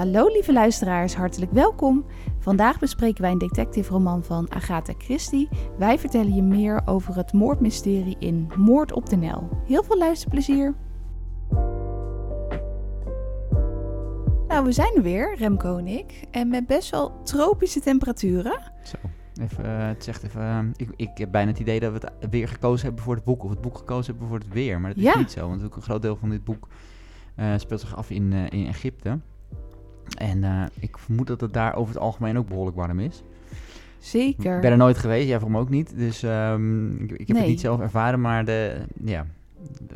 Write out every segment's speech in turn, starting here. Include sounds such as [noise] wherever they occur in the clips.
Hallo lieve luisteraars, hartelijk welkom. Vandaag bespreken wij een detective roman van Agatha Christie. Wij vertellen je meer over het moordmysterie in Moord op de Nel. Heel veel luisterplezier. Nou, we zijn er weer, Remco en ik. En met best wel tropische temperaturen. Zo, even, eh, het zegt even, eh, ik, ik heb bijna het idee dat we het weer gekozen hebben voor het boek, of het boek gekozen hebben voor het weer. Maar dat is Ja. niet zo, want ook een groot deel van dit boek eh, speelt zich af in, in Egypte. En eh, ik vermoed dat het daar over het algemeen ook behoorlijk warm is. Zeker. Ik ben er nooit geweest, jij voor me ook niet. Dus ehm, ik, ik heb Nee. het niet zelf ervaren, maar de, ja,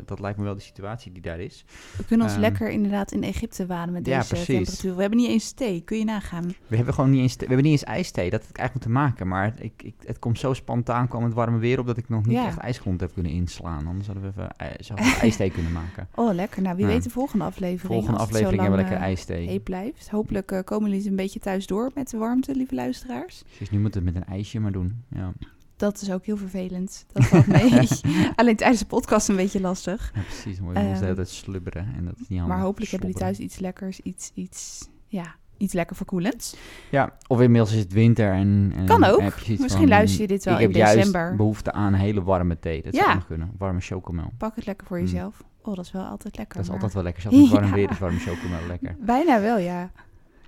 dat lijkt me wel de situatie die daar is. We kunnen ons Ehm, lekker inderdaad in Egypte wanen met ja, deze precies. temperatuur. We hebben niet eens thee, kun je nagaan. We hebben gewoon niet eens, we hebben niet eens ijsthee, dat had ik eigenlijk moeten maken. Maar het, ik, ik, het komt zo spontaan, kwam het warme weer op, dat ik nog niet Ja. echt ijsgrond heb kunnen inslaan. Anders hadden we even, ij- zouden we [laughs] ijsthee kunnen maken. Oh, lekker. Nou, wie Ja. weet de volgende aflevering. Volgende aflevering hebben we lekker eh, ijsthee. heet blijft. Hopelijk eh, komen jullie een beetje thuis door met de warmte, lieve luisteraars. Dus nu moeten we het met een ijsje maar doen. Ja, Dat is ook heel vervelend. Dat valt mee. [laughs] Alleen tijdens de podcast een beetje lastig. ja precies. Moet je ons de hele Ehm, tijd slubberen en dat is niet. Maar hopelijk hebben jullie thuis iets lekkers, iets, iets, ja, iets lekker verkoelends. Ja, of inmiddels is het winter en... en Kan ook. heb Misschien van, luister je dit wel ik in heb juist december. behoefte aan hele warme thee. Dat Ja. zou nog kunnen. Warme chocomel. Pak het lekker voor Mm. jezelf. Oh, dat is wel altijd lekker. Dat is maar- altijd wel lekker. Zelfs warm Ja. weer is warme chocomel lekker. [laughs] Bijna wel, ja.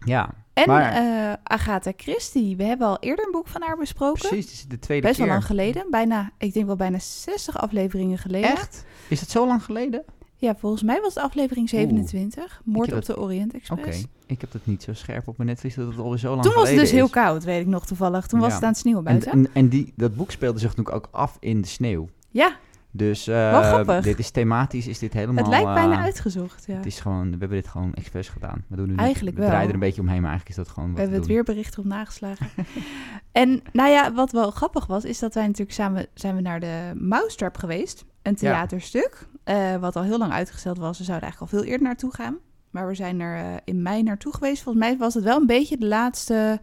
Ja, En Maar- eh, Agatha Christie. We hebben al eerder een boek van haar besproken. precies. De tweede Best keer. wel lang geleden. Bijna, ik denk wel bijna 60 afleveringen geleden. Echt? Is het zo lang geleden? Ja, volgens mij was het aflevering 27. Moord op de Orient Oké, Express. ik heb het niet zo scherp op mijn netvlies dat het alweer zo lang Toen was het dus heel koud, weet ik nog toevallig. Toen was het aan het sneeuwen En, buiten. en, en die, dat boek speelde zich natuurlijk ook af in de sneeuw. ja, Dus eh dit is thematisch, is dit helemaal... het lijkt bijna eh, uitgezocht. Ja. Het is gewoon, we hebben dit gewoon expres gedaan. We doen nu Eigenlijk we draaien er een beetje omheen, maar eigenlijk is dat gewoon We hebben het weerbericht erop nageslagen. [laughs] en nou ja, wat wel grappig was, is dat wij natuurlijk samen zijn we naar de Mousetrap geweest. Een Ja. theaterstuk, eh, wat al heel lang uitgesteld was. We zouden eigenlijk al veel eerder naartoe gaan. Maar we zijn er in mei naartoe geweest. Volgens mij was het wel een beetje de laatste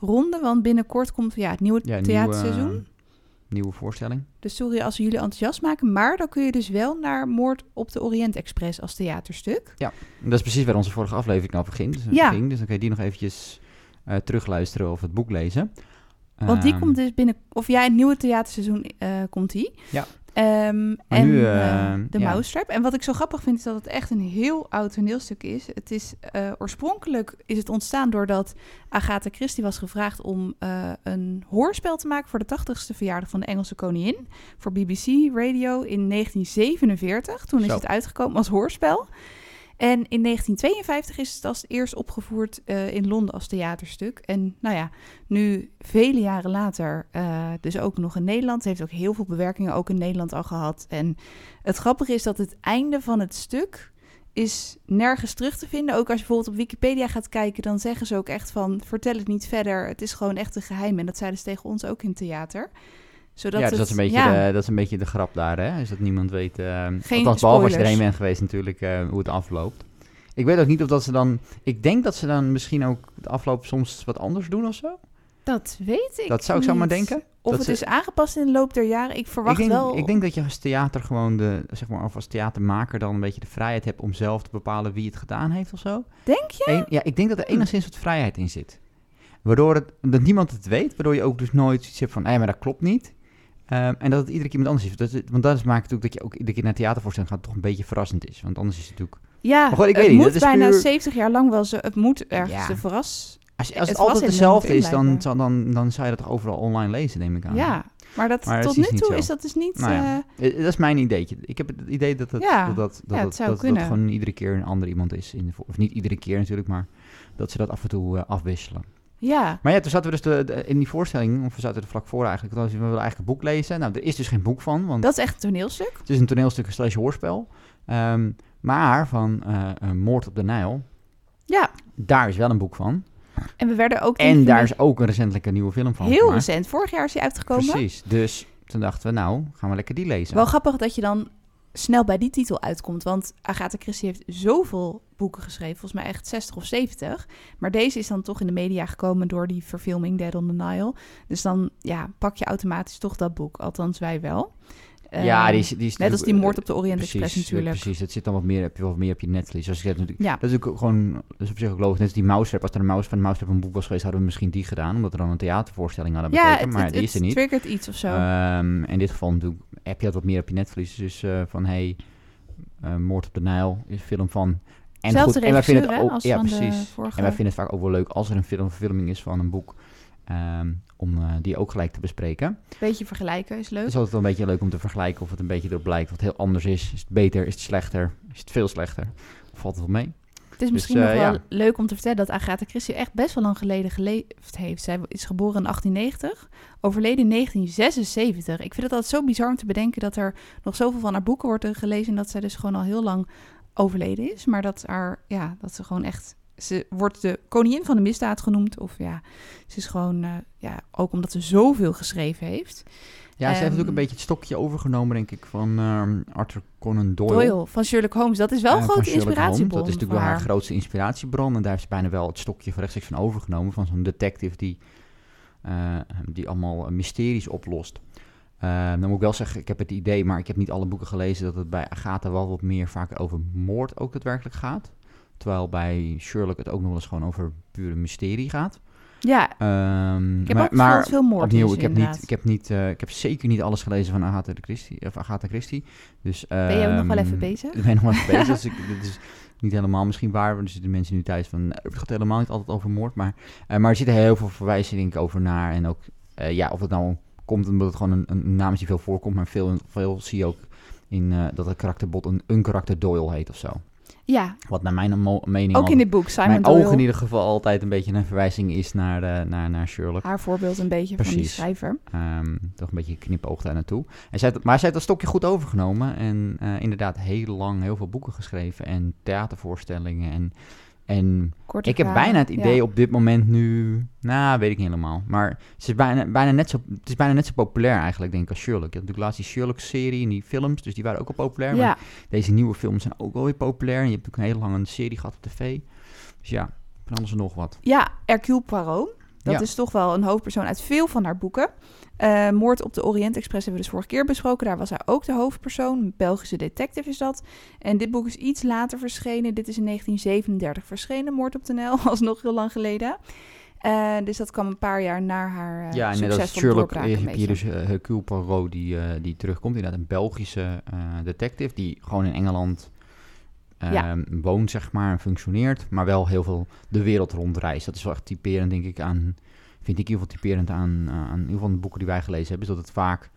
ronde. Want binnenkort komt ja, het nieuwe Ja, theaterseizoen. Nieuwe, nieuwe voorstelling. Dus sorry als we jullie enthousiast maken. Maar dan kun je dus wel naar Moord op de Orient Express als theaterstuk. Dat is precies waar onze vorige aflevering over ging. Dus, Ja. ging, dus dan kun je die nog eventjes eh, terugluisteren of het boek lezen. Want die Ehm, komt dus binnen... Of ja, het nieuwe theaterseizoen eh, komt die. Ja. Ehm, en nu, eh, eh, de ja. Mousetrap. En wat ik zo grappig vind, is dat het echt een heel oud toneelstuk is. Het is eh, oorspronkelijk is het ontstaan doordat Agatha Christie was gevraagd om eh, een hoorspel te maken voor de 80ste verjaardag van de Engelse koningin. Voor BBC Radio in 1947. Toen is Zo. het uitgekomen als hoorspel. En in 1952 is het als eerst opgevoerd eh, in Londen als theaterstuk. En nou ja, nu vele jaren later, eh, dus ook nog in Nederland. Het heeft ook heel veel bewerkingen ook in Nederland al gehad. En het grappige is dat het einde van het stuk is nergens terug te vinden. Ook als je bijvoorbeeld op Wikipedia gaat kijken, dan zeggen ze ook echt van... vertel het niet verder, het is gewoon echt een geheim. En dat zeiden ze tegen ons ook in het theater. Zodat ja, dus het, dat, is een beetje ja, de, dat is een beetje de grap daar, hè? Is dat niemand weet... eh Geen althans, behalve als je spoilers. erheen bent geweest natuurlijk, eh, hoe het afloopt. Ik weet ook niet of dat ze dan... Ik denk dat ze dan misschien ook de afloop soms wat anders doen of zo. dat weet ik Dat zou ik zo maar denken. Of het ze- is aangepast in de loop der jaren. Ik verwacht ik denk, wel... Ik denk dat je als theater gewoon de, zeg maar, of als theatermaker dan een beetje de vrijheid hebt om zelf te bepalen wie het gedaan heeft of zo. Denk je? Ja, ik denk dat er enigszins wat vrijheid in zit. Waardoor het, dat niemand het weet, waardoor je ook dus nooit iets hebt van, hé, maar dat klopt niet. Ehm, en dat het iedere keer iemand anders is. Dat, is- want dat is- maakt natuurlijk dat je ook iedere keer naar theatervoorstelling gaat toch een beetje verrassend is. Want anders is het natuurlijk... Ja, Maar goed, ik het weet niet, moet bijna puur- 70 jaar lang wel zo. Het moet ergens Ja. de verras. Als, als Het altijd Nederland is, dan, zal- dan, dan zou je dat toch overal online lezen, neem ik aan. Ja, maar dat Maar tot nu toe is dat dus niet. Nou ja, eh, Eh, Dat is mijn ideetje. Ik heb het idee dat het, Ja, dat, dat, dat, ja, het dat, dat, gewoon iedere keer een ander iemand is. In de, of niet iedere keer natuurlijk, maar dat ze dat af en toe eh, afwisselen. Ja, Maar ja, toen zaten we dus de, de- in die voorstelling, of we zaten er vlak voor eigenlijk, we wilden eigenlijk een boek lezen. Nou, er is dus geen boek van, want dat is echt een toneelstuk. het is een toneelstuk slash hoorspel. Ehm, maar van eh, een Moord op de Nijl, Ja, daar is wel een boek van. en we werden ook. En daar is ook een recentelijke nieuwe film van heel gemaakt. recent. Vorig jaar is hij uitgekomen. Precies, dus toen dachten we, nou, gaan we lekker die lezen. Wel grappig dat je dan snel bij die titel uitkomt. Want Agatha Christie heeft zoveel boeken geschreven. Volgens mij echt 60 of 70. Maar deze is dan toch in de media gekomen door die verfilming Dead on the Nile. Dus dan ja, pak je automatisch toch dat boek. Althans, wij wel. Ja, die is, die is Net als die moord op de Orient precies, Express natuurlijk. Precies, dat zit dan wat meer, heb je wat meer op je netvlies. Zoals ik natuurlijk, Ja. dat is natuurlijk ook gewoon, dat is op zich ook logisch. Net als die Mousetrap, als er een mouse van Mousetrap een boek was geweest, hadden we misschien die gedaan, omdat we dan een theatervoorstelling hadden Ja, bekeken, het, maar het, die is er het niet. triggert iets of zo. Ehm, in dit geval natuurlijk, heb je dat wat meer op je netvlies. Dus eh, van, hey, eh, Moord op de Nijl is een film van... En Zelfde en wij vinden het hè, ook, als ja, precies. En wij vinden het vaak ook wel leuk als er een film, verfilming is van een boek, ehm, om eh, die ook gelijk te bespreken. Beetje vergelijken is leuk. Het is altijd wel een beetje leuk om te vergelijken of het een beetje erop lijkt wat heel anders is. Is het beter, is het slechter, is het veel slechter? Of valt het wel mee? Het is misschien eh, nog wel ja. leuk om te vertellen dat Agatha Christie echt best wel lang geleden geleefd heeft. Zij is geboren in 1890, overleden in 1976. Ik vind het altijd zo bizar om te bedenken dat er nog zoveel van haar boeken wordt gelezen en dat zij dus gewoon al heel lang overleden is. Maar dat, haar, ja, dat ze gewoon echt... Ze wordt de koningin van de misdaad genoemd. Of ja, ze is gewoon... eh, ja, ook omdat ze zoveel geschreven heeft. Ja, ze heeft Ehm, natuurlijk een beetje het stokje overgenomen, denk ik, van ehm, Arthur Conan Doyle. Doyle van Sherlock Holmes. Dat is wel Eh, een grote inspiratiebron Dat is natuurlijk wel haar grootste inspiratiebron. En daar heeft ze bijna wel het stokje van rechtstreeks van overgenomen. Van zo'n detective die, eh, die allemaal mysteries oplost. Eh, dan moet ik wel zeggen, ik heb het idee, maar ik heb niet alle boeken gelezen, dat het bij Agatha wel wat meer vaak over moord ook daadwerkelijk gaat. Terwijl bij Sherlock het ook nog eens gewoon over pure mysterie gaat. Ja, Ehm, ik heb maar, ook maar veel, moord opnieuw, ik heb, niet, ik, heb niet, eh, ik heb zeker niet alles gelezen van Agatha Christie. Of Agatha Christie. Dus, Ben je ook nog wel ehm, even bezig? Ik ben nog wel even bezig. [laughs] Dus ik, dit is niet helemaal misschien waar. Want er zitten mensen nu thuis van... "Nou, Het gaat helemaal niet altijd over moord. Maar, eh, maar er zitten heel veel verwijzingen denk ik, over naar. En ook, eh, ja, of het nou komt omdat het gewoon een, een naam is die veel voorkomt. Maar veel, veel zie je ook in dat het karakterbot een, een karakter Doyle heet of zo. Ja, Wat naar mijn mening ook in dit boek. Simon mijn Doyle, ogen in ieder geval altijd een beetje een verwijzing is naar, eh, naar, naar Sherlock. haar voorbeeld een beetje van die Precies. schrijver. Ehm, toch een beetje knipoog daar naartoe. En zij, heeft- maar zij heeft dat stokje goed overgenomen. En eh, inderdaad heel lang heel veel boeken geschreven. En theatervoorstellingen. En, en Korte ik heb bijna het idee ja. op dit moment nu... Nou, weet ik niet helemaal. Maar ze is bijna, bijna net zo, het is bijna net zo populair eigenlijk, denk ik, als Sherlock. Je had natuurlijk laatst die Sherlock-serie en die films. Dus die waren ook al populair. Maar Ja, deze nieuwe films zijn ook wel weer populair. En je hebt natuurlijk een hele lange serie gehad op tv. Dus ja, van alles en nog wat. ja, Hercule Poirot. Dat Ja. is toch wel een hoofdpersoon uit veel van haar boeken. Eh, Moord op de Orient Express hebben we dus vorige keer besproken. Daar was hij ook de hoofdpersoon. Een Belgische detective is dat. En dit boek is iets later verschenen. Dit is in 1937 verschenen, Moord op de Nijl. [laughs] Alsnog heel lang geleden. Eh, dus dat kwam een paar jaar na haar uh, Ja, en net als Sherlock heb je dus uh, Hercule Poirot die, die terugkomt. Inderdaad een Belgische detective die gewoon in Engeland Ja. woont, zeg maar, en functioneert. Maar wel heel veel de wereld rondreist. Dat is wel echt typerend, denk ik, aan... Vind ik in ieder geval typerend aan, aan in ieder geval de boeken die wij gelezen hebben. Is dat het vaak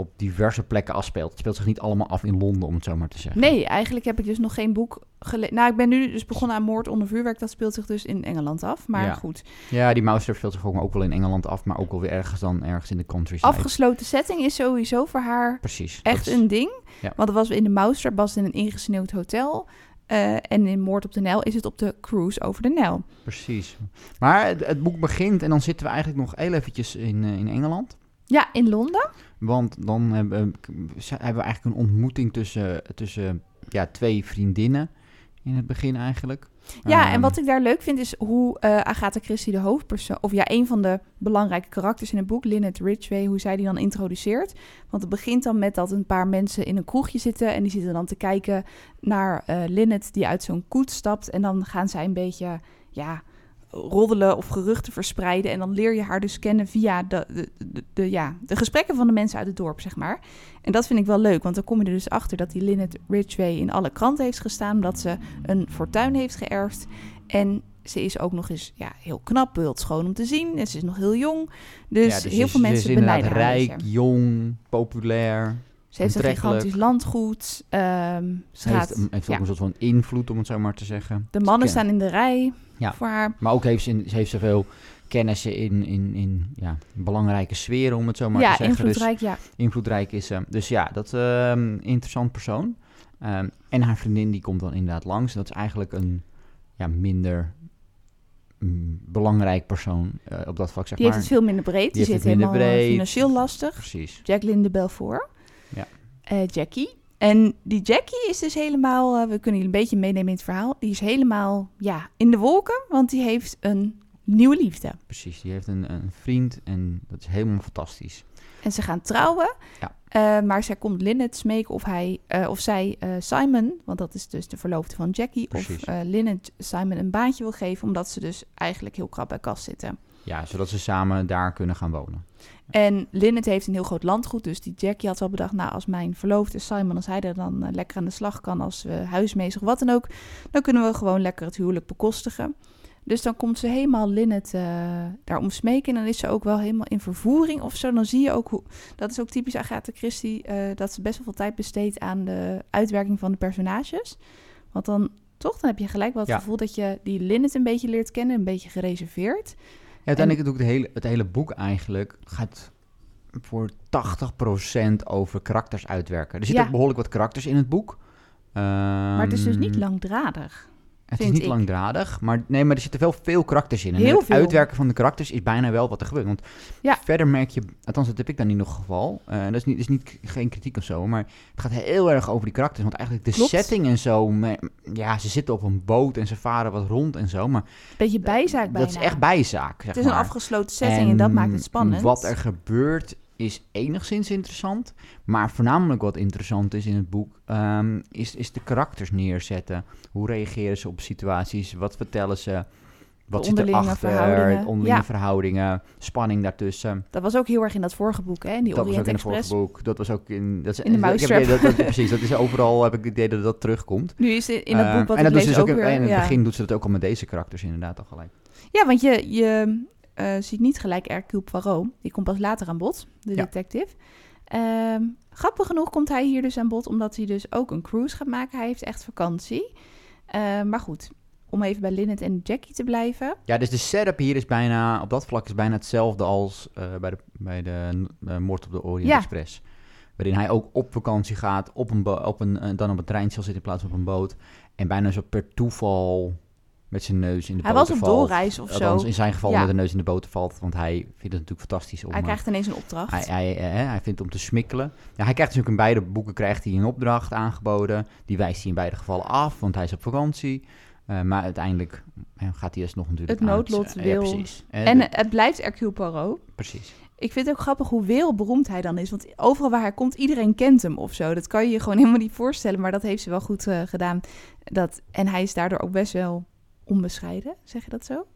op diverse plekken afspeelt. Het speelt zich niet allemaal af in Londen, om het zo maar te zeggen. Nee, eigenlijk heb ik dus nog geen boek gelezen. Nou, ik ben nu dus begonnen aan Moord onder vuurwerk. Dat speelt zich dus in Engeland af. Maar Ja. goed. Ja, die Mouser speelt zich ook, ook wel in Engeland af, maar ook wel weer ergens dan ergens in de countryside. Afgesloten setting is sowieso voor haar Precies. echt is- een ding. Ja. Want dat was in de Mouser, was in een ingesneeuwd hotel. Eh, en in Moord op de Nijl is het op de cruise over de Nijl. Precies. Maar het, het boek begint en dan zitten we eigenlijk nog heel eventjes in, eh, in Engeland. Ja, in Londen. Want dan hebben, hebben we eigenlijk een ontmoeting tussen, tussen ja, twee vriendinnen in het begin eigenlijk. Ja, en Ehm, wat ik daar leuk vind is hoe eh, Agatha Christie de hoofdpersoon... of ja, een van de belangrijke karakters in het boek, Lynette Ridgway... hoe zij die dan introduceert. Want het begint dan met dat een paar mensen in een kroegje zitten... en die zitten dan te kijken naar eh Lynette die uit zo'n koets stapt... en dan gaan zij een beetje, ja, roddelen of geruchten verspreiden... en dan leer je haar dus kennen via de, de, de, de- ja, de gesprekken van de mensen uit het dorp, zeg maar. En dat vind ik wel leuk, want dan kom je er dus achter... dat die Lynette Ridgway in alle kranten heeft gestaan... omdat ze een fortuin heeft geërfd... En ze is ook nog eens ja, heel knap, beeldschoon om te zien. En ze is nog heel jong. Dus, ja, dus heel veel mensen benijden haar. rijk, jong, populair. Ze heeft een gigantisch landgoed. ehm, ze gaat, heeft, heeft ook ja. een soort van invloed, om het zo maar te zeggen. de mannen staan in de rij Ja. voor haar. Maar ook heeft ze, in, ze heeft zoveel kennissen in, in, in ja, belangrijke sferen, om het zo maar ja, te zeggen. Dus invloedrijk, ja. invloedrijk is ze. Dus ja, dat is een interessant persoon. Ehm, en haar vriendin die komt dan inderdaad langs. Dat is eigenlijk een ja, minder mm, belangrijk persoon eh, op dat vlak, zeg Die maar. heeft het veel minder breed. Die, heeft zit helemaal eh, breed. financieel lastig. Precies. Jacqueline de Belfort. Ja. Eh, Jackie. En die Jackie is dus helemaal, eh, we kunnen jullie een beetje meenemen in het verhaal. Die is helemaal, ja, in de wolken, want die heeft een nieuwe liefde. Precies, die heeft een, een vriend en dat is helemaal fantastisch. En ze gaan trouwen. Ja. Eh, maar zij komt Lynette smeken of, hij, of zij Simon, want dat is dus de verloofde van Jackie, Precies. of Lynette Simon een baantje wil geven, omdat ze dus eigenlijk heel krap bij kas zitten. Ja, zodat ze samen daar kunnen gaan wonen. En Lynette heeft een heel groot landgoed, dus die Jackie had wel bedacht, nou als mijn verloofde Simon, als hij er dan eh, lekker aan de slag kan als eh, huismeester of wat dan ook, dan kunnen we gewoon lekker het huwelijk bekostigen. Dus dan komt ze helemaal Lynette eh daar om smeken en dan is ze ook wel helemaal in vervoering of zo. Dan zie je ook hoe, dat is ook typisch Agatha Christie, eh, dat ze best wel veel tijd besteedt aan de uitwerking van de personages. Want dan, toch, dan heb je gelijk wel het Ja. gevoel dat je die Lynette een beetje leert kennen, een beetje gereserveerd. Ja, uiteindelijk doe ik het hele, het hele boek eigenlijk gaat voor 80% over karakters uitwerken. Er zitten Ja. ook behoorlijk wat karakters in het boek. Maar het is dus niet Ehm, langdradig. Het is niet ik. langdradig, maar, nee, maar er zitten wel veel karakters in. En Heel het veel. uitwerken van de karakters is bijna wel wat er gebeurt. Want Ja. verder merk je, althans dat heb ik dan niet nog geval. eh, dat is niet, is niet geen kritiek of zo, maar het gaat heel erg over die karakters. Want eigenlijk de Klopt. setting en zo, ja, ze zitten op een boot en ze varen wat rond en zo. Maar Beetje bijzaak bijna. dat is echt bijzaak, zeg Het is een afgesloten setting en, dat maakt het spannend. Wat er gebeurt is enigszins interessant. Maar voornamelijk wat interessant is in het boek, ehm, is, is de karakters neerzetten. Hoe reageren ze op situaties? Wat vertellen ze? Wat zit erachter? verhoudingen. Onderlinge Ja. verhoudingen, spanning daartussen. Dat was ook heel erg in dat vorige boek, hè? In die dat was ook Orient in het Express. vorige boek. Dat was ook in... Dat is, In de ik heb het dat, dat- precies, dat is overal, heb ik het idee dat dat terugkomt. Nu is het in dat Eh, boek wat en ik dat lees dus ook in, weer... in het ja. begin doet ze dat ook al met deze karakters inderdaad al gelijk. Ja, want je, je eh, ziet niet gelijk Hercule Poirot. Die komt pas later aan bod, de Ja. detective. Ehm, grappig genoeg komt hij hier dus aan bod, omdat hij dus ook een cruise gaat maken. Hij heeft echt vakantie. Eh, maar goed, om even bij Lynette en Jackie te blijven. Ja, dus de setup hier is bijna, op dat vlak is bijna hetzelfde als eh, bij de, bij de eh, moord op de Orient Ja. Express. Waarin hij ook op vakantie gaat, op een op een, dan op een treinstel zit in plaats van op een boot. En bijna zo per toeval met zijn neus in de Hij was op doorreis of Althans, zo. in zijn geval Ja. met de neus in de boter valt. Want hij vindt het natuurlijk fantastisch om... Hij eh, krijgt ineens een opdracht. hij, hij, eh, hij vindt om te smikkelen. Ja, hij krijgt natuurlijk in beide boeken krijgt hij een opdracht aangeboden. Die wijst hij in beide gevallen af, want hij is op vakantie. Eh, maar uiteindelijk eh, gaat hij alsnog natuurlijk Het noodlot wil- precies. Eh, en de- het blijft Hercule Poirot. precies. Ik vind het ook grappig hoe wereldberoemd hij dan is. Want overal waar hij komt, iedereen kent hem of zo. Dat kan je je gewoon [laughs] helemaal niet voorstellen. Maar dat heeft ze wel goed eh, gedaan. Dat, en hij is daardoor ook best wel onbescheiden. Zeg je dat zo?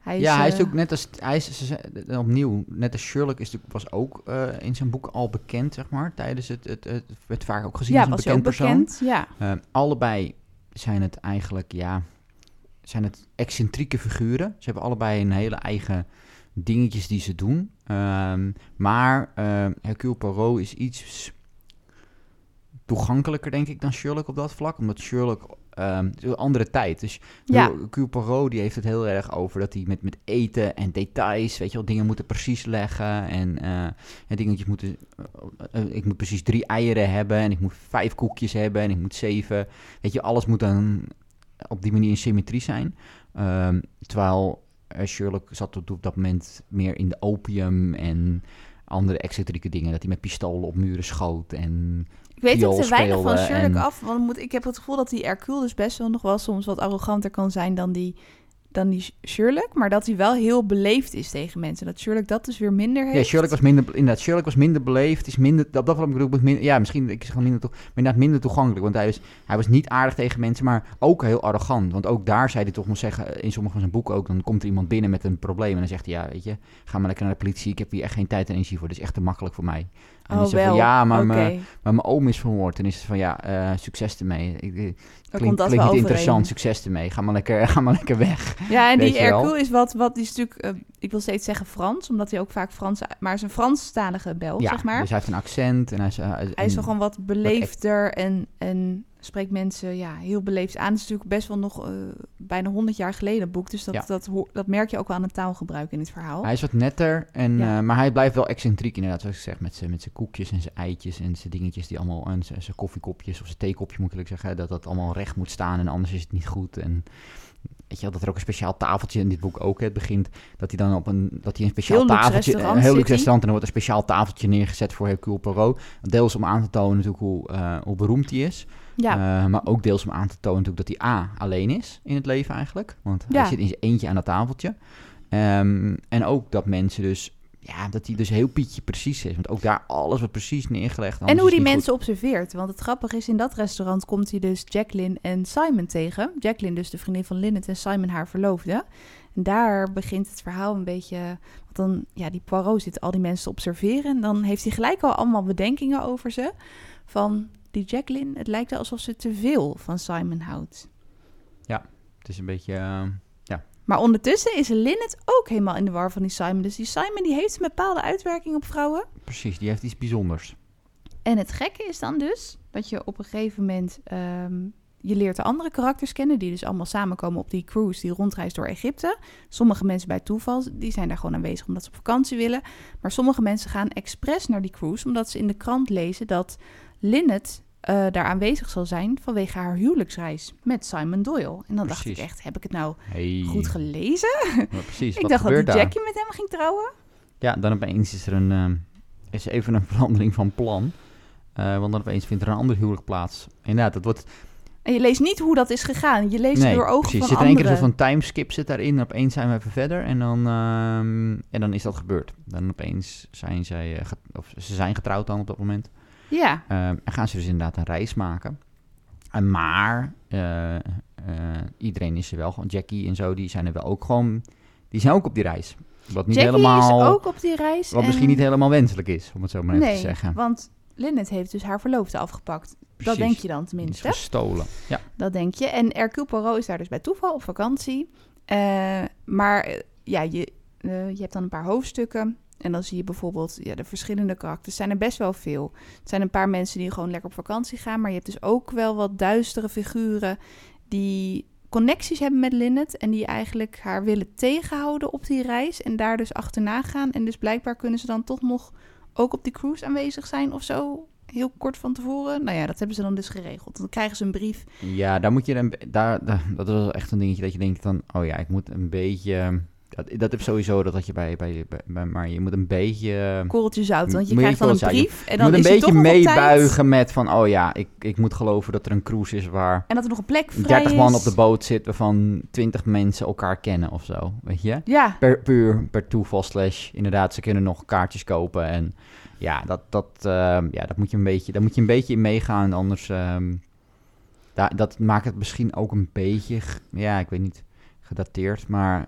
Hij ja, hij is eh, ook net als... Hij is, eh, opnieuw, net als Sherlock is was ook eh, in zijn boek al bekend, zeg maar. Tijdens het... Het, het werd vaak ook gezien Ja, als een bekend persoon. bekend. Ja. Eh, allebei zijn het eigenlijk, ja, zijn het excentrieke figuren. Ze hebben allebei een hele eigen dingetjes die ze doen. Ehm, maar eh Hercule Poirot is iets toegankelijker, denk ik, dan Sherlock op dat vlak. Omdat Sherlock, ehm, een andere tijd. Dus Ja. Poirot die heeft het heel erg over dat hij met, met eten en details, weet je wel, dingen moeten precies leggen. En, eh, en dingetjes moeten, eh, eh, ik moet precies drie eieren hebben en ik moet vijf koekjes hebben en ik moet zeven. Weet je, alles moet dan op die manier in symmetrie zijn. Ehm, terwijl Sherlock zat op, dat moment meer in de opium en andere excentrieke dingen. Dat hij met pistolen op muren schoot en weet ook te weinig van Sherlock en- af. Want moet, ik heb het gevoel dat die Hercule dus best wel nog wel soms wat arroganter kan zijn dan die, dan die Sherlock. Maar dat hij wel heel beleefd is tegen mensen. Dat Sherlock dat dus weer minder heeft. Ja, Sherlock was minder, inderdaad, Sherlock was minder beleefd, is minder, op dat vlak bedoel ik, minder, ja, misschien, ik zeg minder, maar inderdaad minder toegankelijk, want hij was, hij was niet aardig tegen mensen, maar ook heel arrogant, want ook daar zei hij toch nog zeggen, in sommige van zijn boeken ook, dan komt er iemand binnen met een probleem en dan zegt hij, ja, weet je, ga maar lekker naar de politie, ik heb hier echt geen tijd en energie voor, dit is echt te makkelijk voor mij. En Oh, van, ja, maar, mijn, maar mijn oom is vermoord, en is het van, ja, eh, succes ermee, ik, ik- Dan klinkt, niet interessant, succes ermee, ga maar lekker, [laughs] ga maar lekker weg. Ja, en die? Hercule is wat, wat die is natuurlijk, eh, ik wil steeds zeggen Frans, omdat hij ook vaak Frans, maar is een Franstalige Belg, ja, zeg maar. dus hij heeft een accent en hij is... hij is wel gewoon wat beleefder en, en spreekt mensen ja, heel beleefd aan. Het is natuurlijk best wel nog eh, bijna 100 jaar geleden boek, dus dat, Ja. dat, dat merk je ook wel aan het taalgebruik in het verhaal. Hij is wat netter, en, Ja. eh, maar hij blijft wel excentriek inderdaad, zoals ik zeg, met zijn met zijn koekjes en zijn eitjes en zijn dingetjes die allemaal, en zijn zijn koffiekopjes of zijn theekopje moet ik zeggen, dat dat allemaal recht moet staan en anders is het niet goed. En weet je wel, dat er ook een speciaal tafeltje in dit boek ook het begint, dat hij dan op een, dat hij een speciaal Heel tafeltje, een heel luxe restaurant en dan wordt een speciaal tafeltje neergezet voor Hercule Poirot. Deels om aan te tonen natuurlijk hoe, eh, hoe beroemd hij is. Ja, Eh, maar ook deels om aan te tonen natuurlijk dat hij A, alleen is in het leven eigenlijk. Want Ja. hij zit in zijn eentje aan dat tafeltje. Ehm, en ook dat mensen dus, ja, dat die dus heel Pietje precies is. Want ook daar alles wordt precies neergelegd. En hoe die mensen observeert. Want het grappige is, in dat restaurant komt hij dus Jacqueline en Simon tegen. Jacqueline dus de vriendin van Lynette en Simon haar verloofde. En daar begint het verhaal een beetje... Want dan, ja, die Poirot zit al die mensen te observeren. En dan heeft hij gelijk al allemaal bedenkingen over ze. Van die Jacqueline, het lijkt alsof ze te veel van Simon houdt. goed. Het is een beetje, eh, Maar ondertussen is Lynette ook helemaal in de war van die Simon. Dus die Simon die heeft een bepaalde uitwerking op vrouwen. precies, die heeft iets bijzonders. En het gekke is dan dus dat je op een gegeven moment... ehm, je leert de andere karakters kennen... die dus allemaal samenkomen op die cruise die rondreist door Egypte. Sommige mensen bij toeval, die zijn daar gewoon aanwezig... omdat ze op vakantie willen. Maar sommige mensen gaan expres naar die cruise... omdat ze in de krant lezen dat Lynette eh, daar aanwezig zal zijn... vanwege haar huwelijksreis met Simon Doyle. En dan dacht ik Precies. echt, heb ik het nou Hey. goed gelezen? Precies, [laughs] ik wat dacht dat daar? Jackie met hem ging trouwen. Ja, dan opeens is er een, ehm, is even een [laughs] verandering van plan. Eh, want dan opeens vindt er een ander huwelijk plaats. Inderdaad, dat wordt... En je leest niet hoe dat is gegaan. Je leest door ogen precies. van zit er één keer anderen. een soort van timeskip zit daarin. En opeens zijn we even verder. En dan, ehm, en dan is dat gebeurd. Dan opeens zijn zij... eh, of ze zijn getrouwd dan op dat moment. Ja, Ehm, en gaan ze dus inderdaad een reis maken. En maar eh, eh, iedereen is er wel gewoon. Jackie en zo, die zijn er wel ook gewoon... Die zijn ook op die reis. Wat niet Jackie helemaal... is ook op die reis. Wat en- misschien niet helemaal wenselijk is, om het zo maar even nee, te zeggen. want Lynette heeft dus haar verloofde afgepakt. Dat denk je dan is tenminste. gestolen. Ja, Dat denk je. En Hercule Poirot is daar dus bij toeval op vakantie. Eh, maar ja, je, je hebt dan een paar hoofdstukken. En dan zie je bijvoorbeeld ja, de verschillende karakters. zijn er best wel veel. Het zijn een paar mensen die gewoon lekker op vakantie gaan. Maar je hebt dus ook wel wat duistere figuren die connecties hebben met Lynette. En die eigenlijk haar willen tegenhouden op die reis. En daar dus achterna gaan. En dus blijkbaar kunnen ze dan toch nog ook op die cruise aanwezig zijn of zo. Heel kort van tevoren. Nou ja, dat hebben ze dan dus geregeld. Dan krijgen ze een brief ja daar moet je be- daar, daar- dat is echt een dingetje dat je denkt dan, oh ja, ik moet een beetje, dat, dat heb sowieso dat, je bij, bij, bij, maar je moet een beetje, korreltje zout. Want je krijgt dan een brief en je dan moet een is beetje toch meebuigen met van, oh ja, ik, ik moet geloven dat er een cruise is waar En dat er nog een plek vrij 30 man is. op de boot zit waarvan 20 mensen elkaar kennen of zo, weet je? Ja, Per, puur per toeval slash, inderdaad, ze kunnen nog kaartjes kopen en ja, dat, dat, ehm, ja, dat moet je een beetje, daar moet je een beetje in meegaan, anders, daar, dat maakt het misschien ook een beetje, ja, ik weet niet, gedateerd, maar...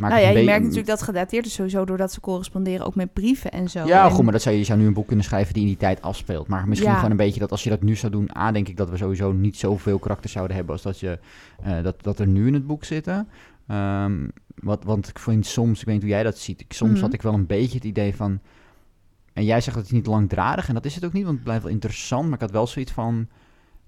maakt nou ja, je merkt natuurlijk dat gedateerd is sowieso doordat ze corresponderen ook met brieven en zo. Ja, En- goed, maar dat zou je, zou nu een boek kunnen schrijven die in die tijd afspeelt. Maar misschien Ja. gewoon een beetje dat als je dat nu zou doen... A, denk ik dat we sowieso niet zoveel karakters zouden hebben... als dat, je, eh, dat, dat er nu in het boek zitten. Ehm, wat, want ik vind soms, ik weet niet hoe jij dat ziet... Ik, soms Mhm. had ik wel een beetje het idee van... En jij zegt dat het niet langdradig en dat is het ook niet... want het blijft wel interessant. Maar ik had wel zoiets van...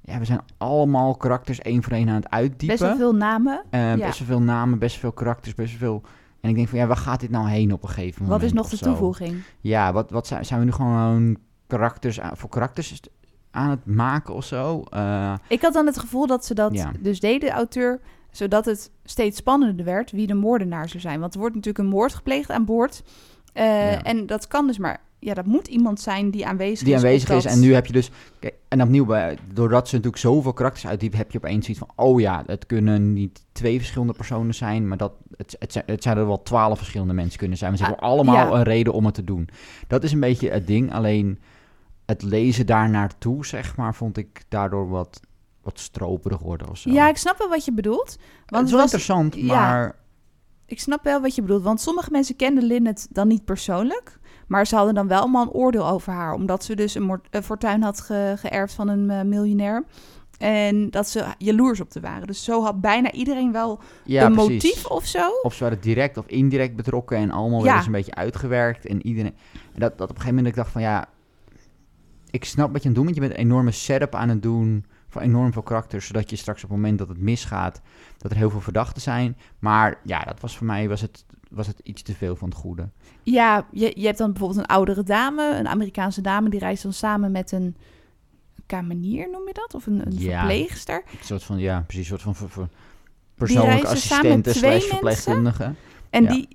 Ja, we zijn allemaal karakters één voor één aan het uitdiepen. best wel veel namen. Ja. Best wel veel namen, best wel veel karakters, best wel veel... En ik denk van, ja, waar gaat dit nou heen op een gegeven moment? Wat is nog de toevoeging? Ja, wat, wat zijn, zijn we nu gewoon karakters voor karakters aan het maken of zo? Eh, Ik had dan het gevoel dat ze dat Ja. dus deed, de auteur, zodat het steeds spannender werd wie de moordenaar zou zijn. Want er wordt natuurlijk een moord gepleegd aan boord. Eh, Ja. En dat kan dus maar, ja, dat moet iemand zijn die aanwezig die is. op aanwezig is. dat- En nu heb je dus... En opnieuw, bij, doordat ze natuurlijk zoveel karakters uitdiepen... heb je opeens zoiets van... Oh ja, het kunnen niet twee verschillende personen zijn... maar dat, het, het, zijn, het zijn er wel twaalf verschillende mensen kunnen zijn. Maar ze Ah, hebben allemaal ja. een reden om het te doen. Dat is een beetje het ding. Alleen het lezen daar naartoe, zeg maar... vond ik daardoor wat, wat stroperig worden of zo. Ja, ik snap wel wat je bedoelt. het Want is wel het was, interessant, ja. Ik snap wel wat je bedoelt. Want sommige mensen kenden Lynette dan niet persoonlijk. Maar ze hadden dan wel allemaal een oordeel over haar. Omdat ze dus een, fortuin had ge- geërfd van een eh, miljonair. En dat ze jaloers op te waren. Dus zo had bijna iedereen wel Ja, een precies. motief of zo. Of ze waren direct of indirect betrokken en allemaal Ja. werden ze een beetje uitgewerkt. En iedereen. En dat, dat op een gegeven moment ik dacht van ja, ik snap wat je aan het doen bent. Je bent een enorme setup aan het doen voor enorm veel karakters, zodat je straks op het moment dat het misgaat, dat er heel veel verdachten zijn. Maar ja, dat was voor mij was het, was het iets te veel van het goede. Ja, je, je hebt dan bijvoorbeeld een oudere dame, een Amerikaanse dame, die reist dan samen met een kamenier, noem je dat? Of een, een Ja. verpleegster. Een soort van ja, precies, een soort van ver- persoonlijke samen met assistenten slash verpleegkundige. En Ja. die,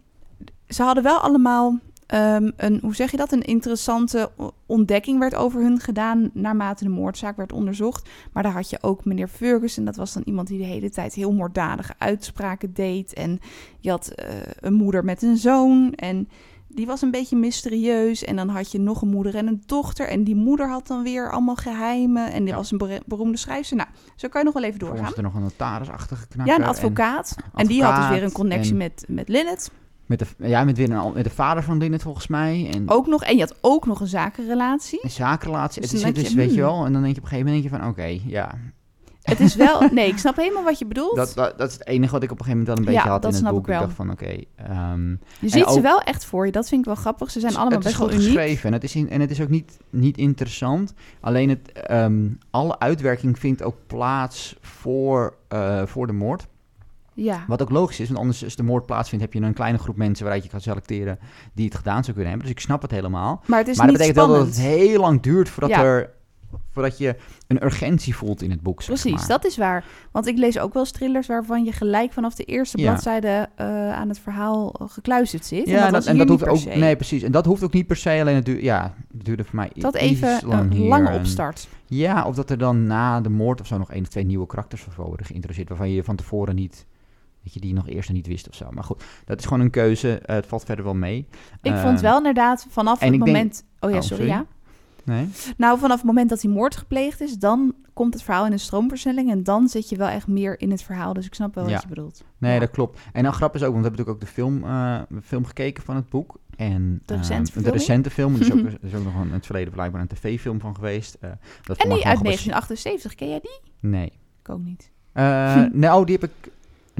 ze hadden wel allemaal ehm, een, hoe zeg je dat, een interessante ontdekking werd over hun gedaan naarmate de moordzaak werd onderzocht. Maar daar had je ook meneer Ferguson, dat was dan iemand die de hele tijd heel moorddadige uitspraken deed. En je had eh, een moeder met een zoon en die was een beetje mysterieus. En dan had je nog een moeder en een dochter. En die moeder had dan weer allemaal geheimen. En die Ja. was een beroemde schrijfster. Nou, zo kan je nog wel even doorgaan. er nog een notarisachtige knakker. Ja, een en advocaat. En, die had dus weer een connectie en met, met Lilith. Met de, ja, met, weer een, met de vader van Linnet volgens mij. En Ook nog, en je had ook nog een zakenrelatie. een zakenrelatie. Dus het is, dus, je, weet je hmm. wel, en dan denk je op een gegeven moment denk je van, oké, ja. Het is wel... [laughs] Nee, ik snap helemaal wat je bedoelt. Dat, dat, dat is het enige wat ik op een gegeven moment wel een Ja, beetje had dat in het boek. ik wel. dacht van, oké, ehm, je ziet ze wel echt voor je. Dat vind ik wel grappig. Ze zijn allemaal best wel uniek. geschreven en het is, in, en het is ook niet, niet interessant. Alleen het, ehm, alle uitwerking vindt ook plaats voor, eh, voor de moord. Ja. Wat ook logisch is, want anders als de moord plaatsvindt... heb je een kleine groep mensen waaruit je kan selecteren... die het gedaan zou kunnen hebben. Dus ik snap het helemaal. Maar het is maar dat niet betekent wel dat het heel lang duurt voordat, Ja. er, voordat je een urgentie voelt in het boek. Zeg Precies, maar. dat is waar. Want ik lees ook wel thrillers waarvan je gelijk vanaf de eerste Ja. bladzijde eh, aan het verhaal eh, gekluisterd zit. en Ja, dat, en dat hoeft ook. Nee, precies. En dat hoeft ook niet per se. Alleen het, duurt, ja, het duurde voor mij dat iets even lang een lange En- opstart. Ja, of dat er dan na de moord of zo nog één of twee nieuwe karakters voor worden geïntroduceerd. Waarvan je van tevoren niet. Dat je die nog eerst niet wist of zo. Maar goed, dat is gewoon een keuze. Eh, het valt verder wel mee. Ik Eh, vond wel inderdaad vanaf het denk- moment... Oh ja, Oh, sorry, sorry. ja. Nee? Nou, vanaf het moment dat die moord gepleegd is, dan komt het verhaal in een stroomversnelling. En dan zit je wel echt meer in het verhaal. Dus ik snap wel Ja. wat je bedoelt. Nee, Ja. dat klopt. En dan grap is ook, want we hebben natuurlijk ook de film, eh, film gekeken van het boek. En, De ehm, recente de recente film. Er is ook, [laughs] er is ook nog een, in het verleden blijkbaar een tv-film van geweest. dat En die uit gebaseerd- 1978, ken jij die? Nee. Ik ook niet. Eh, [laughs] nou, die heb ik...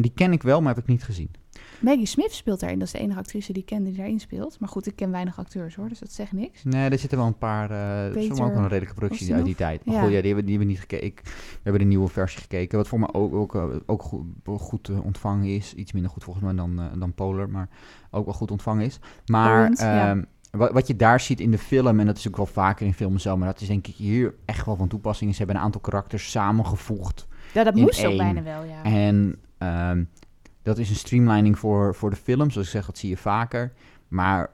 Die ken ik wel, maar heb ik niet gezien. Maggie Smith speelt daarin. Dat is de enige actrice die ik ken die daarin speelt. Maar goed, ik ken weinig acteurs hoor, dus dat zegt niks. Nee, er zitten wel een paar. er is Peter ook wel een redelijke productie uit die tijd. Maar Ja. goed, ja, die hebben, die hebben niet gekeken. We hebben de nieuwe versie gekeken. Wat voor mij ook, ook, eh, ook goed, goed eh, ontvangen is. Iets minder goed volgens mij dan, dan Polar, maar ook wel goed ontvangen is. Maar ja. ehm, wat, wat je daar ziet in de film, en dat is ook wel vaker in films zo, maar dat is denk ik hier echt wel van toepassing. Ze hebben een aantal karakters samengevoegd. Ja, dat moest ook bijna wel, ja. En ehm, dat is een streamlining voor, voor de film. Zoals ik zeg, dat zie je vaker. Maar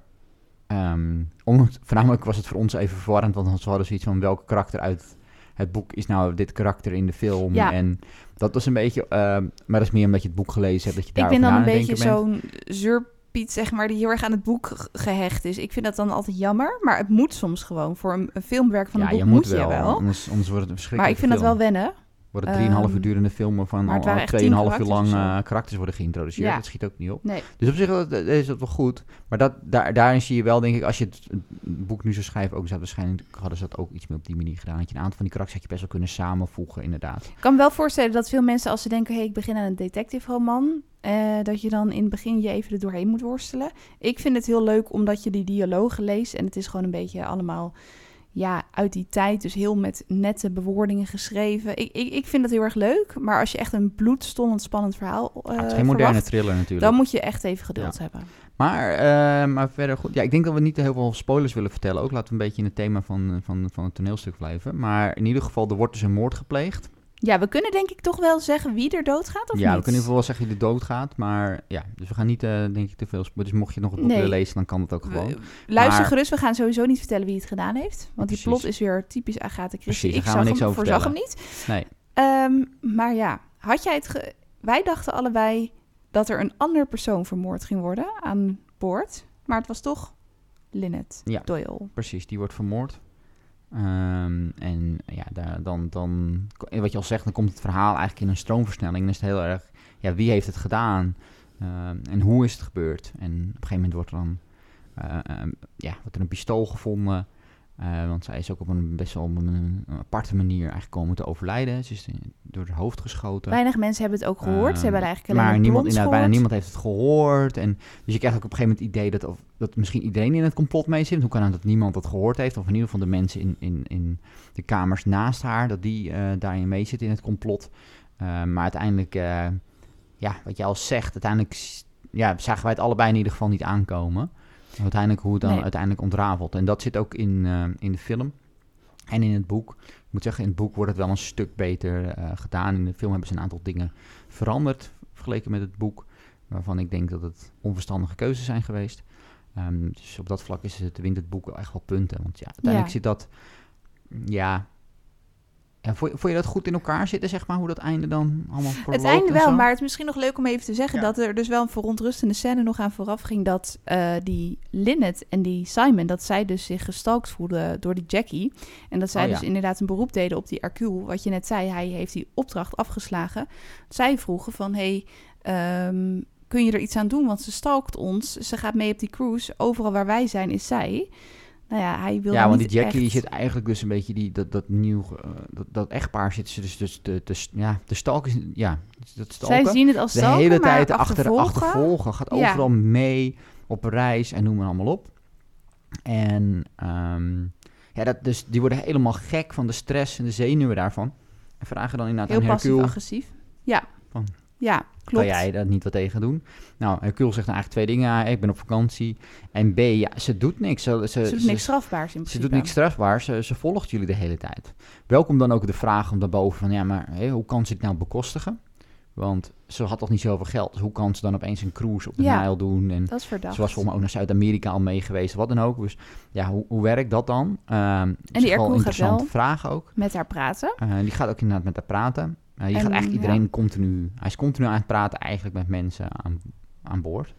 ehm, om, [laughs] voornamelijk was het voor ons even verwarrend. Want we hadden zoiets van welke karakter uit het boek is nou dit karakter in de film. Ja. En dat was een beetje... ehm, maar dat is meer omdat je het boek gelezen hebt. Dat je Ik ben dan een beetje zo'n zeurpiet, zeg maar, die heel erg aan het boek ge- gehecht is. Ik vind dat dan altijd jammer, maar het moet soms gewoon. Voor een, een filmwerk van ja, een boek je moet moet wel. je wel. Anders, anders wordt het een Maar ik vind dat wel wennen. Wordt het 3,5 uur Ehm, durende film waarvan maar het al waren echt 2,5 tien uur lang eh, karakters worden geïntroduceerd. Ja. Dat schiet ook niet op. Nee. Dus op zich dat- dat is dat wel goed. Maar dat, daar, daarin zie je wel, denk ik, als je het boek nu zou schrijven, ook zou waarschijnlijk hadden ze dat ook iets meer op die manier gedaan. Dat je een aantal van die karakters had je best wel kunnen samenvoegen, inderdaad. Ik kan me wel voorstellen dat veel mensen als ze denken... hey, ik begin aan een detective roman... eh, dat je dan in het begin je even er doorheen moet worstelen. Ik vind het heel leuk omdat je die dialogen leest... en het is gewoon een beetje allemaal ja, uit die tijd. Dus heel met nette bewoordingen geschreven. Ik, ik, ik vind dat heel erg leuk. Maar als je echt een bloedstollend spannend verhaal eh het is geen moderne verwacht... thriller natuurlijk. dan moet je echt even geduld hebben. Maar, eh, maar verder goed. Ja, ik denk dat we niet heel veel spoilers willen vertellen. Ook laten we een beetje in het thema van, van, van het toneelstuk blijven. Maar in ieder geval, er wordt dus een moord gepleegd. Ja, we kunnen denk ik toch wel zeggen wie er doodgaat of ja, niet? we kunnen in ieder geval wel zeggen dat hij doodgaat. Maar ja, dus we gaan niet, eh, denk ik, te veel. Dus mocht je nog het boek Nee. willen lezen, dan kan het ook gewoon. We- Luister Maar- gerust, we gaan sowieso niet vertellen wie het gedaan heeft. Want die plot is weer typisch Agatha Christie. Precies, ik zag niks hem, voorzag hem niet. Nee. Ehm, maar ja, had jij het... Ge... Wij dachten allebei dat er een ander persoon vermoord ging worden aan boord. Maar het was toch Lynette Ja. Doyle. Precies, die wordt vermoord. Ehm, en ja, daar, dan, dan, wat je al zegt, dan komt het verhaal eigenlijk in een stroomversnelling. Dan is het heel erg, ja, wie heeft het gedaan? Ehm, en hoe is het gebeurd? En op een gegeven moment wordt er dan, eh, ehm, ja, wordt er een pistool gevonden. Eh, want zij is ook op een best wel een, een aparte manier eigenlijk komen te overlijden. Ze is eh, door haar hoofd geschoten. Weinig mensen hebben het ook gehoord. Ze hebben eigenlijk alleen maar niemand, inderdaad, bijna niemand heeft het gehoord. En, dus je krijgt ook op een gegeven moment het idee dat, of, dat misschien iedereen in het complot mee zit. Hoe kan het dat niemand het gehoord heeft? Of in ieder geval de mensen in, in, in de kamers naast haar, dat die eh, daarin mee zitten in het complot. Eh, maar uiteindelijk, eh, ja, wat je al zegt, uiteindelijk ja, zagen wij het allebei in ieder geval niet aankomen. Uiteindelijk hoe het dan Nee. uiteindelijk ontrafelt. En dat zit ook in, eh, in de film en in het boek. Ik moet zeggen, in het boek wordt het wel een stuk beter eh, gedaan. In de film hebben ze een aantal dingen veranderd vergeleken met het boek. Waarvan ik denk dat het onverstandige keuzes zijn geweest. Ehm, dus op dat vlak is het, wint het boek wel echt wel punten. Want ja, uiteindelijk Ja. zit dat... Ja... En vond, je- vond je dat goed in elkaar zitten, zeg maar, hoe dat einde dan allemaal verloopt Het einde wel, maar het is misschien nog leuk om even te zeggen Ja. dat er dus wel een verontrustende scène nog aan vooraf ging dat eh, die Lynette en die Simon, dat zij dus zich gestalkt voelden door die Jackie. En dat zij Oh, ja. dus inderdaad een beroep deden op die Hercule. Wat je net zei, hij heeft die opdracht afgeslagen. Zij vroegen van, hey, ehm, kun je er iets aan doen? Want ze stalkt ons, ze gaat mee op die cruise. Overal waar wij zijn is zij. Nou ja, hij wil Ja, want die Jackie echt- zit eigenlijk dus een beetje die, dat, dat nieuw, eh, dat, dat echtpaar zit ze dus, dus de, de, ja, de stalk is, ja, dat Zij stalken. zien het als de stalken, hele maar tijd achter, achtervolgen. achtervolgen, gaat Ja. overal mee op reis en noem maar allemaal op. En ehm, ja, dat, dus die worden helemaal gek van de stress en de zenuwen daarvan. En vragen dan inderdaad Heel aan Hercule, passief-agressief. Ja. Van, ja, klopt. kan jij daar niet wat tegen doen? Nou, Hercule zegt dan eigenlijk twee dingen. A, ik ben op vakantie. En B, ja, ze doet niks. Ze, ze, Ze doet niks strafbaars in Ze principe. doet niks strafbaars, ze, ze volgt jullie de hele tijd. Welkom dan ook de vraag om daarboven van, ja, maar hé, hoe kan ze het nou bekostigen? Want ze had toch niet zoveel geld, dus hoe kan ze dan opeens een cruise op de Ja, Nijl doen? En Dat is verdacht. ze was volgens mij ook naar Zuid-Amerika al mee geweest, wat dan ook. Dus ja, hoe, hoe werkt dat dan? Ehm en die Hercule gaat interessante wel- vraag ook. Met haar praten. Eh, die gaat ook inderdaad met haar praten. Die En, gaat eigenlijk ja. iedereen continu, hij is continu aan het praten eigenlijk met mensen aan, aan boord.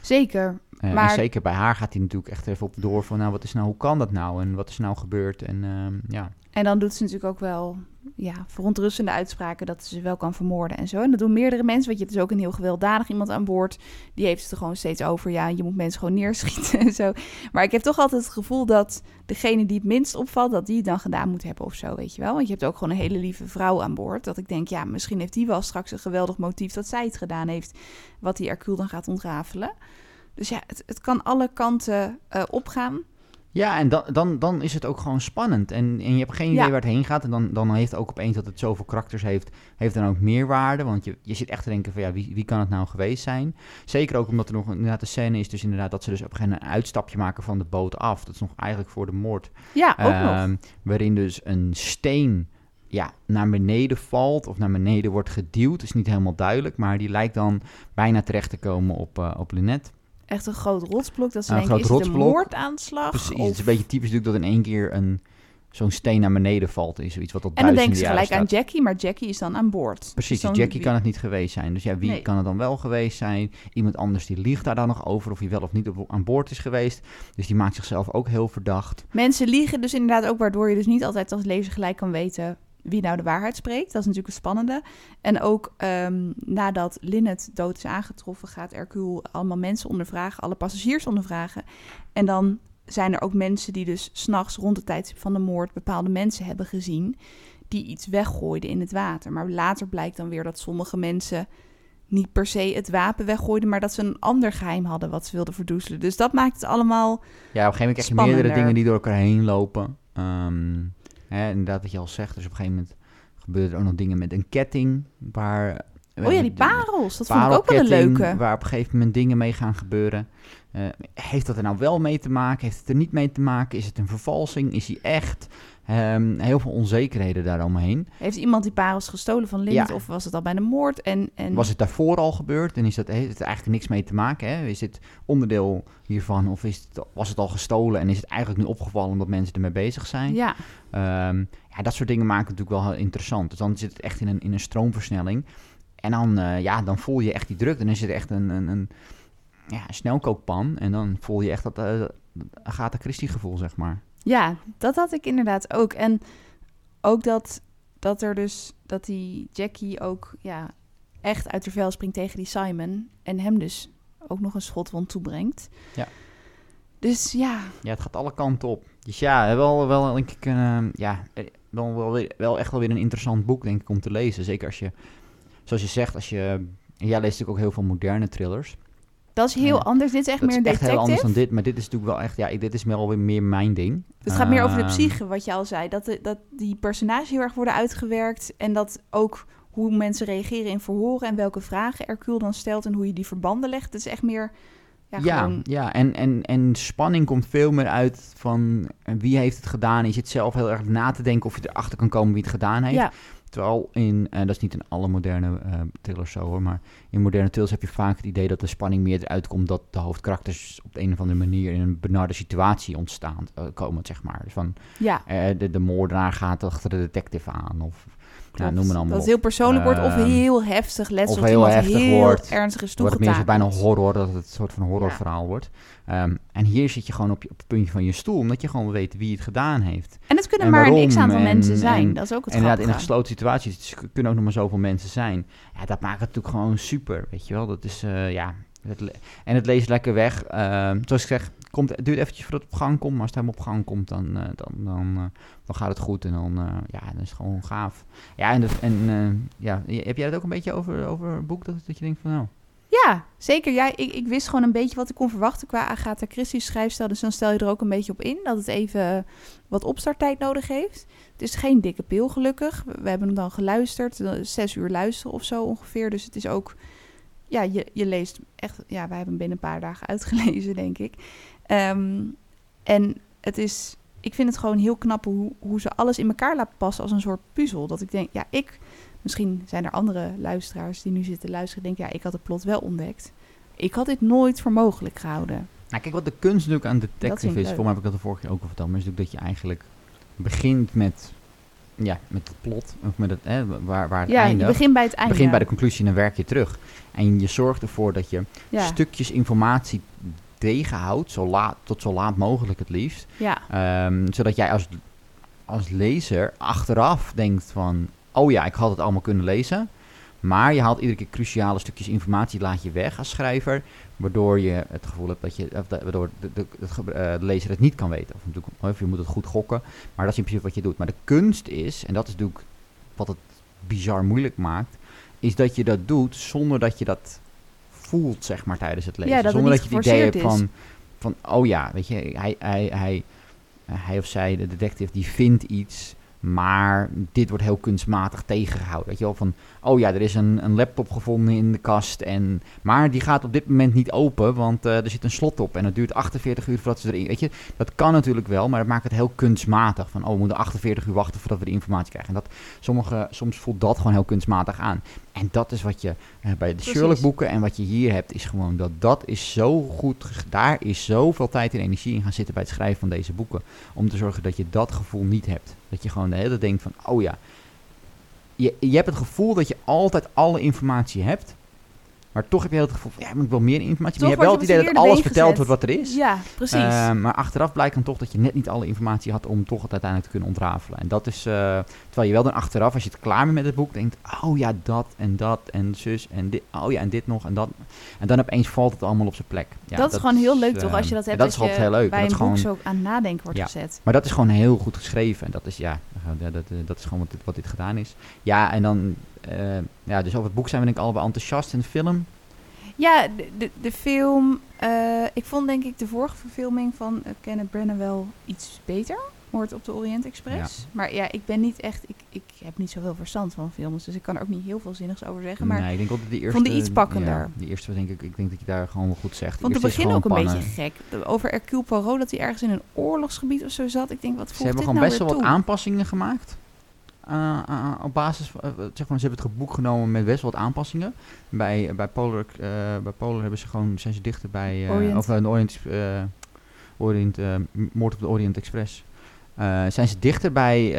Zeker. Eh, Maar- En zeker bij haar gaat hij natuurlijk echt even op door van, nou, wat is nou, hoe kan dat nou? En wat is nou gebeurd? En ehm, ja, En dan doet ze natuurlijk ook wel ja, verontrustende uitspraken dat ze wel kan vermoorden en zo. En dat doen meerdere mensen, want je hebt dus ook een heel gewelddadig iemand aan boord. Die heeft het er gewoon steeds over, ja, je moet mensen gewoon neerschieten [laughs] en zo. Maar ik heb toch altijd het gevoel dat degene die het minst opvalt, dat die het dan gedaan moet hebben of zo, weet je wel. Want je hebt ook gewoon een hele lieve vrouw aan boord. Dat ik denk, ja, misschien heeft die wel straks een geweldig motief dat zij het gedaan heeft, wat die Hercule dan gaat ontrafelen. Dus ja, het, het kan alle kanten eh, opgaan. Ja, en dan, dan, dan is het ook gewoon spannend. En, en je hebt geen idee Ja. waar het heen gaat. En dan, dan heeft ook opeens dat het zoveel karakters heeft, heeft dan ook meerwaarde. Want je, je zit echt te denken van ja, wie, wie kan het nou geweest zijn? Zeker ook omdat er nog inderdaad de scène is, dus inderdaad dat ze dus op een gegeven moment een uitstapje maken van de boot af. Dat is nog eigenlijk voor de moord. Ja, ook nog. Ehm, Waarin dus een steen ja, naar beneden valt of naar beneden wordt geduwd. is niet helemaal duidelijk, maar die lijkt dan bijna terecht te komen op, eh op Lynette. Echt een groot rotsblok. Dat ze denken, is het een moordaanslag? Precies, Of- het is een beetje typisch natuurlijk dat in één keer een, zo'n steen naar beneden valt. Is zoiets wat al En dan denken ze gelijk aan. Jackie, maar Jackie is dan aan boord. Precies, Dus die Jackie kan het niet geweest zijn. Dus ja, wie Nee. kan het dan wel geweest zijn? Iemand anders die liegt daar dan nog over of hij wel of niet op, aan boord is geweest. Dus die maakt zichzelf ook heel verdacht. Mensen liegen dus inderdaad ook, waardoor je dus niet altijd als lezer gelijk kan weten wie nou de waarheid spreekt. Dat is natuurlijk het spannende. En ook ehm, nadat Lynette dood is aangetroffen, gaat Hercule allemaal mensen ondervragen, alle passagiers ondervragen. En dan zijn er ook mensen die dus s'nachts rond de tijd van de moord bepaalde mensen hebben gezien die iets weggooiden in het water. Maar later blijkt dan weer dat sommige mensen niet per se het wapen weggooiden, maar dat ze een ander geheim hadden wat ze wilden verdoezelen. Dus dat maakt het allemaal Ja, op een gegeven moment krijg je meerdere dingen die door elkaar heen lopen. Ehm, hè, inderdaad, wat je al zegt. Dus op een gegeven moment gebeuren er ook nog dingen met een ketting. Waar, Oh ja, die parels. Dat vond ik ook wel een leuke. Waar op een gegeven moment dingen mee gaan gebeuren. Eh, heeft dat er nou wel mee te maken? Heeft het er niet mee te maken? Is het een vervalsing? Is hij echt? Ehm, heel veel onzekerheden daaromheen. Heeft iemand die parels gestolen van Ja. of was het al bij de moord? En, en Was het daarvoor al gebeurd? En is dat, heeft het eigenlijk niks mee te maken? Hè? Is dit onderdeel hiervan? Of is het, was het al gestolen en is het eigenlijk nu opgevallen omdat mensen ermee bezig zijn? Ja, Ehm, ja, dat soort dingen maken het natuurlijk wel heel interessant. Dus dan zit het echt in een, in een stroomversnelling. En dan, eh, ja, dan voel je echt die druk. Dan is het echt een, een, een, ja, een snelkookpan. En dan voel je echt dat uh, Agatha Christie gevoel, zeg maar. Ja, dat had ik inderdaad ook. En ook dat, dat er dus, dat die Jackie ook ja, echt uit de vel springt tegen die Simon. En hem dus ook nog een schotwond toebrengt. Ja. Dus ja, Ja, het gaat alle kanten op. Dus ja, wel, wel denk ik, uh, ja, wel, wel, weer- wel echt wel weer een interessant boek, denk ik, om te lezen. Zeker als je, zoals je zegt, als je... Jij leest natuurlijk ook heel veel moderne thrillers. Dat is heel Ja. anders. Dit is echt dat meer een is echt heel anders detective. dan dit. Maar dit is natuurlijk wel echt, ja, dit is wel weer meer mijn ding. Het gaat meer over de Ehm, psyche, wat je al zei. Dat, de, dat die personages heel erg worden uitgewerkt. En dat ook hoe mensen reageren in verhoren. En welke vragen Hercule dan stelt. En hoe je die verbanden legt. Het is echt meer... Ja, Ja, gewoon... ja en, en, en spanning komt veel meer uit van wie heeft het gedaan. Je zit zelf heel erg na te denken of je erachter kan komen wie het gedaan heeft. Ja, Terwijl in, en dat is niet in alle moderne eh thrillers zo hoor, maar in moderne thrillers heb je vaak het idee dat de spanning meer eruit komt dat de hoofdkarakters op de een of andere manier in een benarde situatie ontstaan, eh, komen, zeg maar. Dus van, Ja, eh, de, de moordenaar gaat achter de detective aan of nou, klopt. noem maar allemaal Dat het heel persoonlijk wordt of Ehm, heel heftig letsel. of heel heftig heel wordt, ernstig is wordt het meer zo bijna horror, dat het een soort van horrorverhaal wordt. Ehm, en hier zit je gewoon op, je, op het puntje van je stoel, omdat je gewoon weet wie het gedaan heeft. En het kunnen En maar een waarom x-aantal en- mensen zijn. en- dat is ook het En inderdaad, in een gesloten situatie dus kunnen ook nog maar zoveel mensen zijn. Ja, dat maakt het natuurlijk gewoon super, weet je wel. Dat is, eh, ja... En het leest lekker weg. Ehm, zoals ik zeg, komt, het duurt eventjes voordat het op gang komt. Maar als het helemaal op gang komt, dan, eh, dan, dan, eh, dan gaat het goed. En dan, eh, ja, dan is het gewoon gaaf. Ja, en, en ja, heb jij het ook een beetje over, over het boek? Dat, je denkt van, nou... Ja, zeker. Ja, ik, ik wist gewoon een beetje wat ik kon verwachten qua Agatha Christie schrijfstijl. Dus dan stel je er ook een beetje op in dat het even wat opstarttijd nodig heeft. Het is geen dikke pil, gelukkig. We, hebben hem dan geluisterd. Zes uur luisteren of zo ongeveer. Dus het is ook... Ja, je, je leest echt... Ja, wij hebben hem binnen een paar dagen [laughs] uitgelezen, denk ik. Ehm, en het is... Ik vind het gewoon heel knap hoe, hoe ze alles in elkaar laten passen als een soort puzzel. Dat ik denk, ja, ik... Misschien zijn er andere luisteraars die nu zitten luisteren... denken, ja, ik had het plot wel ontdekt. Ik had dit nooit voor mogelijk gehouden. Nou, kijk, wat de kunst natuurlijk aan detective is, voor mij heb ik dat de vorige keer ook al verteld, maar is natuurlijk dat je eigenlijk begint met, ja, met het plot, of met het, hè, waar, waar het Ja, je eindigt. begint bij het einde. begint bij de conclusie en dan werk je terug. En je zorgt ervoor dat je ja. stukjes informatie tegenhoudt, zo laat, tot zo laat mogelijk het liefst. ja, Ehm, zodat jij als, als lezer achteraf denkt van, oh ja, ik had het allemaal kunnen lezen. Maar je haalt iedere keer cruciale stukjes informatie, laat je weg als schrijver. Waardoor je het gevoel hebt dat je, of waardoor de, de, eh, de lezer het niet kan weten. Of, natuurlijk, of je moet het goed gokken. Maar dat is in principe wat je doet. Maar de kunst is, en dat is natuurlijk wat het bizar moeilijk maakt, is dat je dat doet zonder dat je dat voelt, zeg maar, tijdens het lezen. Ja, dat het zonder dat je het idee hebt van, van, oh ja, weet je, hij, hij, hij, hij of zij, de detective, die vindt iets, maar dit wordt heel kunstmatig tegengehouden. Weet je wel, van, oh ja, er is een, een laptop gevonden in de kast, en, maar die gaat op dit moment niet open, want eh, er zit een slot op en het duurt 48 uur voordat ze erin, weet je. Dat kan natuurlijk wel, maar dat maakt het heel kunstmatig. Van, oh, we moeten 48 uur wachten voordat we de informatie krijgen. En dat, sommige, soms voelt dat gewoon heel kunstmatig aan. En dat is wat je eh, bij de Precies. Sherlock boeken en wat je hier hebt, is gewoon dat dat is zo goed. Daar is zoveel tijd en energie in gaan zitten bij het schrijven van deze boeken. Om te zorgen dat je dat gevoel niet hebt. Dat je gewoon de hele tijd denkt van, oh ja. Je, je hebt het gevoel dat je altijd alle informatie hebt. Maar toch heb je het gevoel van, ja, ik wel meer informatie. Toch maar je hebt wel het idee dat alles verteld wordt wat er is. ja, precies. Eh, maar achteraf blijkt dan toch dat je net niet alle informatie had om toch het uiteindelijk te kunnen ontrafelen. En dat is, eh, terwijl je wel dan achteraf, als je het klaar bent met het boek, denkt, oh ja, dat en dat en zus en dit, oh ja, en dit nog en dat. En dan opeens valt het allemaal op zijn plek. Ja, dat is gewoon heel leuk, toch? Als je dat ja, hebt, dat is dat je heel leuk. bij dat een gewoon, boek zo aan nadenken wordt Ja. gezet. maar dat is gewoon heel goed geschreven. En dat is, ja, dat, dat, dat is gewoon wat dit, wat dit gedaan is. Ja, en dan, ja, dus over het boek zijn we denk ik allebei enthousiast. En de film, Ja, de, de, de film... eh, ik vond denk ik de vorige verfilming van eh, Kenneth Branagh wel iets beter. Moord op de Orient Express. Maar ja, ik ben niet echt... Ik, ik heb niet zoveel verstand van films. Dus ik kan er ook niet heel veel zinnigs over zeggen. Maar nee, ik denk de eerste... vond die iets pakkender. Ja, die eerste, denk ik, ik denk dat je daar gewoon wel goed zegt. ik vond het De begin ook een beetje gek. Over Hercule Poirot, dat hij ergens in een oorlogsgebied of zo zat. Ik denk, wat Ze hebben dit gewoon nou best wel wat aanpassingen gemaakt. Uh, uh, op basis van, zeg maar, ze hebben het boek genomen met best wat aanpassingen. Bij, bij, Polar, uh, bij Polar hebben ze gewoon, zijn ze dichter bij, uh, Orient. of de Orient, Orient Moord op de Orient Express. zijn ze dichter bij,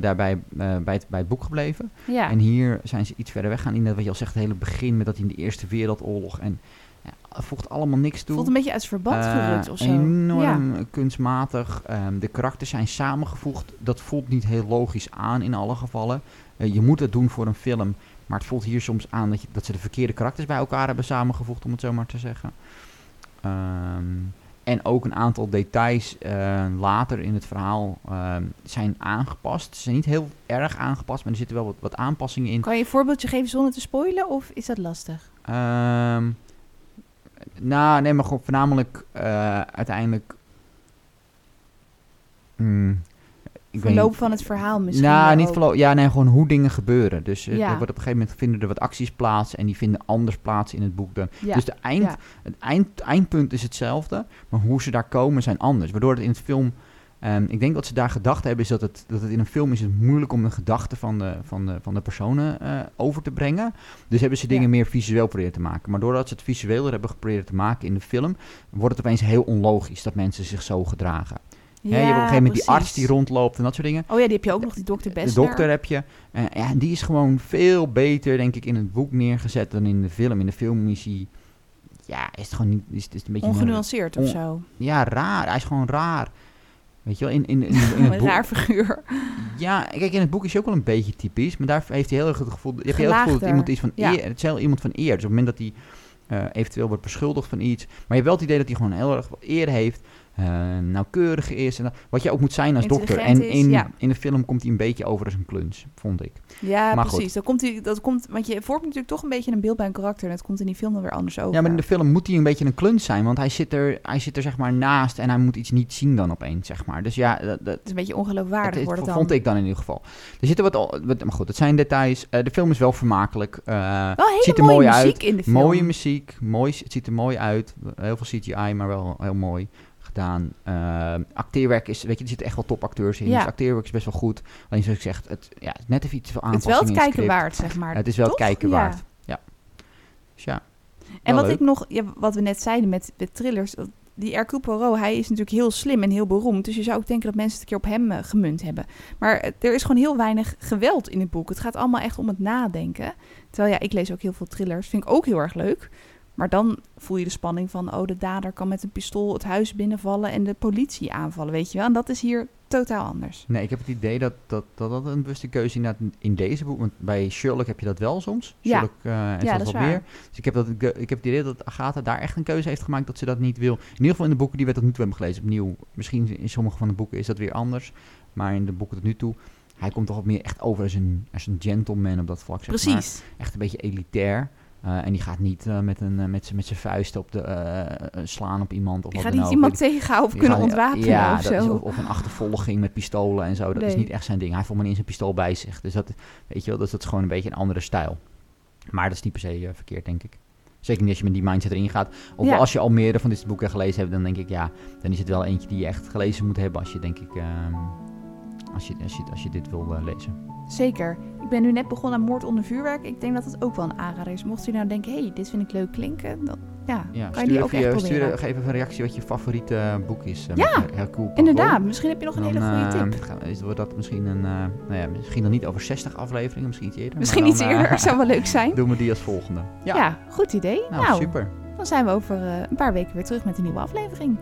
daarbij, bij, het, bij het boek gebleven. Ja. En hier zijn ze iets verder weggaan. In dat wat je al zegt, het hele begin met dat in de Eerste Wereldoorlog. En ja, voegt allemaal niks toe. voelt een beetje uit verband Uh, gerukt of zo. Enorm Ja. kunstmatig. Um, de karakters zijn samengevoegd. Dat voelt niet heel logisch aan in alle gevallen. Uh, je moet het doen voor een film. Maar het voelt hier soms aan dat, je, dat ze de verkeerde karakters bij elkaar hebben samengevoegd, om het zo maar te zeggen. Um, en ook een aantal details uh, later in het verhaal uh, zijn aangepast. Ze zijn niet heel erg aangepast, maar er zitten wel wat, wat aanpassingen in. Kan je een voorbeeldje geven zonder te spoilen of is dat lastig? Um, nou, nee, maar gewoon voornamelijk uh, uiteindelijk. Mm, ik verloop van het verhaal misschien. Nou, niet verloop. Ja, nee, gewoon hoe dingen gebeuren. Dus ja. er wordt op een gegeven moment vinden er wat acties plaats en die vinden anders plaats in het boek dan. Ja. Dus de eind, ja. het eind, eindpunt is hetzelfde, maar hoe ze daar komen zijn anders. Waardoor het in het film Ehm, ik denk wat ze daar gedacht hebben, is dat het, dat het in een film is het moeilijk om de gedachten van de, van de, van de personen eh, over te brengen. Dus hebben ze dingen Ja. meer visueel proberen te maken. Maar doordat ze het visueler hebben geprobeerd te maken in de film, wordt het opeens heel onlogisch dat mensen zich zo gedragen. Hè, je hebt op een gegeven moment die arts die rondloopt en dat soort dingen. Oh ja, die heb je ook nog, die dokter De Bessler. dokter heb je. Eh, ja, die is gewoon veel beter, denk ik, in het boek neergezet dan in de film. In de film is hij, ja, is het gewoon niet, is, is het een beetje... Ongenuanceerd of zo. ja, raar. Hij is gewoon raar. Weet je wel, in, in, in, [laughs] een boek... raar figuur. Ja, kijk, in het boek is hij ook wel een beetje typisch. Maar daar heeft hij heel erg het gevoel... Je hebt heel het gevoel dat iemand is van ja. eer. Het is heel iemand van eer. Dus op het moment dat hij eh, eventueel wordt beschuldigd van iets... Maar je hebt wel het idee dat hij gewoon heel erg wel eer heeft. Eh, nauwkeurig is. En dat- wat je ook moet zijn als dokter. En is, in, ja. in de film komt hij een beetje over als een kluns, vond ik. Ja, Maar precies. Dat komt, die- dat komt, want je vormt natuurlijk toch een beetje een beeld bij een karakter. En dat komt in die film dan weer anders over. Ja, maar in de film moet hij een beetje een kluns zijn. Want hij zit er, hij zit er zeg maar naast en hij moet iets niet zien dan opeens, zeg maar. Dus ja, dat, dat, Het is een beetje ongeloofwaardig het, wordt het dan. vond ik dan in ieder geval. Er zitten wat, al- wat maar goed, het zijn details. Eh, de film is wel vermakelijk. eh, Wel hele ziet er mooie mooi muziek uit. in de film. Mooie muziek, mooi, het ziet er mooi uit. Heel veel CGI, maar wel heel mooi gedaan. Eh, acteerwerk is, weet je, er zitten echt wel topacteurs in. Ja. Dus acteerwerk is best wel goed. Alleen zoals ik zeg, het, ja, net even iets veel Het is wel aanpassingen het kijken waard, zeg maar. het is wel Toch? het kijken Ja. waard. Ja. Dus ja. En wat leuk. ik nog, ja, wat we net zeiden met, met thrillers, dat- die Hercule Poirot, hij is natuurlijk heel slim en heel beroemd. Dus je zou ook denken dat mensen het een keer op hem eh, gemunt hebben. Maar eh, er is gewoon heel weinig geweld in het boek. Het gaat allemaal echt om het nadenken. Terwijl ja, ik lees ook heel veel thrillers. Vind ik ook heel erg leuk. Maar dan voel je de spanning van, oh, de dader kan met een pistool het huis binnenvallen en de politie aanvallen, weet je wel. En dat is hier totaal anders. Nee, ik heb het idee dat dat, dat, dat een bewuste keuze inderdaad in deze boek... Want bij Sherlock heb je dat wel soms. Ja. Sherlock eh, en Ja, ja, dat is waar. meer. Dus ik heb, dat, ik, heb het idee dat Agatha daar echt een keuze heeft gemaakt dat ze dat niet wil. In ieder geval in de boeken die we tot nu toe hebben gelezen. Opnieuw, misschien in sommige van de boeken is dat weer anders. Maar in de boeken tot nu toe... Hij komt toch wat meer echt over als een, als een gentleman op dat vlak. Zeg maar. Precies. Echt een beetje elitair. Eh, en die gaat niet eh, met, een, eh, met, met zijn vuist op de, slaan op iemand. Of wat gaat niet ook. iemand tegenhouden of Die kunnen gaan- ontwapenen ja, of dat is- zo. of, of een achtervolging met pistolen en zo. Dat is niet echt zijn ding. Hij heeft helemaal niet eens een pistool bij zich. Dus dat, weet je wel, dus dat is gewoon een beetje een andere stijl. Maar dat is niet per se verkeerd, denk ik. Zeker niet als je met die mindset erin gaat. Of Ja. als je al meerdere van dit boeken gelezen hebt, dan denk ik, ja, dan is het wel eentje die je echt gelezen moet hebben als je, denk ik, ehm, als je, als je, als je dit wil eh, lezen. Zeker. Ik ben nu net begonnen aan Moord onder vuurwerk. Ik denk dat het ook wel een aanrader is. Mocht u nou denken, hé, hey, dit vind ik leuk klinken, dan ja, Ja, kan je die ook even, echt je- proberen. stuur, geef even een reactie wat je favoriete eh, boek is. eh, Ja, Hercule. Inderdaad, misschien heb je nog een Dan, hele goede tip. gaan- is, wordt dat misschien een, nou ja, misschien dan niet over 60 afleveringen, misschien iets eerder. Misschien iets eerder, [laughs] zou wel leuk zijn. Doen we die als volgende. Ja, Ja, goed idee. nou, Nou, super. dan zijn we over een paar weken weer terug met een nieuwe aflevering.